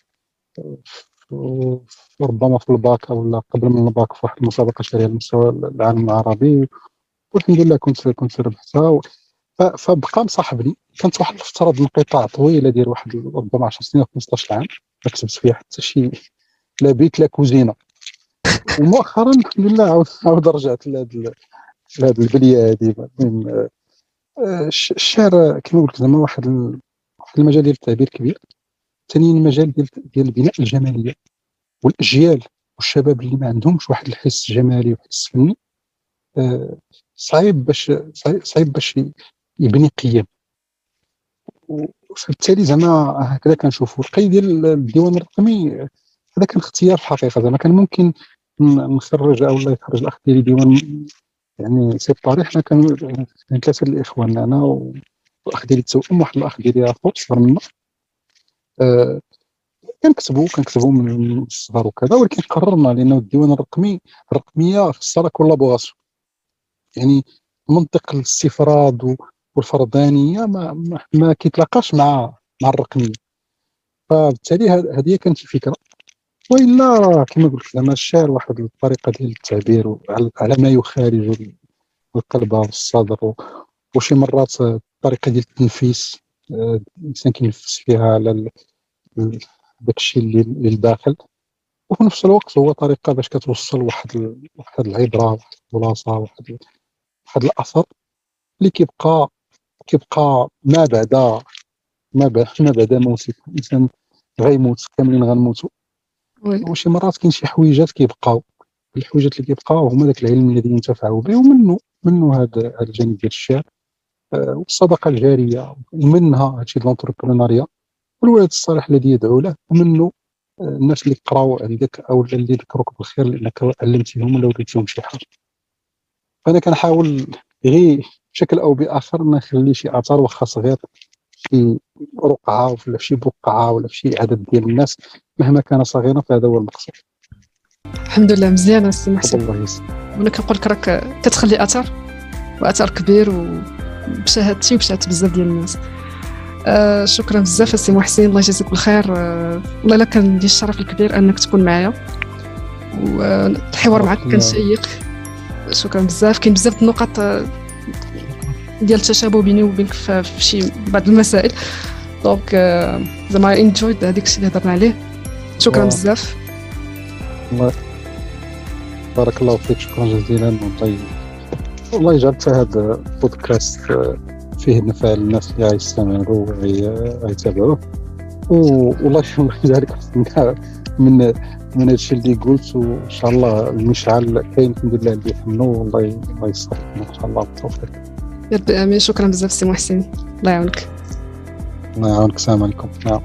ربما في الباك ولا قبل من الباك في واحد المسابقة شهريه على مستوى العالم العربي. والحمد لله كنت كنت ربحتها. فبقى مصاحبني. كانت واحد الفترة انقطاع طويله ديال واحد ربما 10 سنين 15 عام. ما كتبت فيها حتى شي لا بيت لا كوزينة. ومؤخرا الحمد لله عاود رجعت لهاد لهاد البلية آه، الشعر كما قلت زعما واحد المجال ديال التعبير كبير. ثانيا المجال ديال ديال بناء الجماليه والأجيال والشباب اللي ما عندهمش واحد الحس جمالي وحس فني آه، صعيب باش صعيب باش يبني قيم. فبالتالي زعما هكذا كنشوفوا القيد ديال الديوان الرقمي هذا كان اختيار في الحقيقة زعما كان ممكن نخرج أو لا يخرج الأخ ديالي ديوان يعني c'est-à-dire حنا كان ثلاثة الاخوان أنا والاخ ديالي التوأم واحد الأخ ديالي اخر صغر منا. آه كنكتبوا كنكتبوا من الصغر وكذا ولكن قررنا لأنه الديوان الرقمي الرقمية خصها راه collaboration يعني منطق الاستفراد والفردانيه ما, ما, ما كيتلاقاش مع مع الرقمية. فبالتالي هذه كانت الفكرة. وإلا كما قلت زعما الشعر واحد الطريقة ديال التعبير على ما يخارج القلب والصدر. وشي مرات طريقه ديال التنفيس آه، الإنسان كينفس فيها على داك الشيء اللي للداخل وفي نفس الوقت هو طريقة باش كتوصل واحد واحد العبرة واحد الخلاصة واحد واحد الأثر اللي كيبقى كيبقى ما بعد ما بعد ما بعد موت. الإنسان غيموت كاملين غنموتوا وشي مرات كاين شي حويجات كيبقاو. الحويجات اللي كيبقاو هما داك العلم الذي ينتفع به ومنه منه هذا الجانب ديال الشعر. آه، والصدقه الجارية ومنها هادشي لونتربرونيا والولد الصالح الذي يدعو له ومنه آه، الناس اللي قراو عندك أو اللي ذكروك بالخير لانك علمتيهم ولا وريتيهم شي حاجة. فأنا كنحاول غير بشكل أو بآخر ما نخلي شي اثر واخا صغير في رقعة ولا في شي بقعة ولا في شي عدد ديال الناس مهما كان صغيرا فهذا هو المقصود. الحمد لله مزيان السي محسن. الله يسلمك وأنا كنقول لك راك كتخلي أثر وأثر كبير وبشهادتي وبشهاده بزاف ديال الناس. آه شكرا بزاف السي محسن الله يجازيك بالخير. آه والله كان لي الشرف الكبير أنك تكون معايا. والحوار معك كان شيق. شكرا بزاف. كاين بزاف النقط آه، ديال التشابه بيني وبينك في شي بعض المسائل. donc زعما enjoyed هذاك الشيء اللي هضرنا عليه. شكرا بزاف. الله بارك الله فيك شكرا جزيلا. والله والله يجعل حتى هذا البودكاست فيه نفع للناس اللي غيستمعوا وغيتابعوه والله يجعلك من من هذا الشيء اللي قلت وإن شاء الله المشعل كاين الحمد لله اللي يحملو. والله الله يصلح إن شاء الله بالتوفيق. يا ربي آمين. شكرا بزاف سي محسن. الله يعاونك. الله يعاونك السلام عليكم. نعم.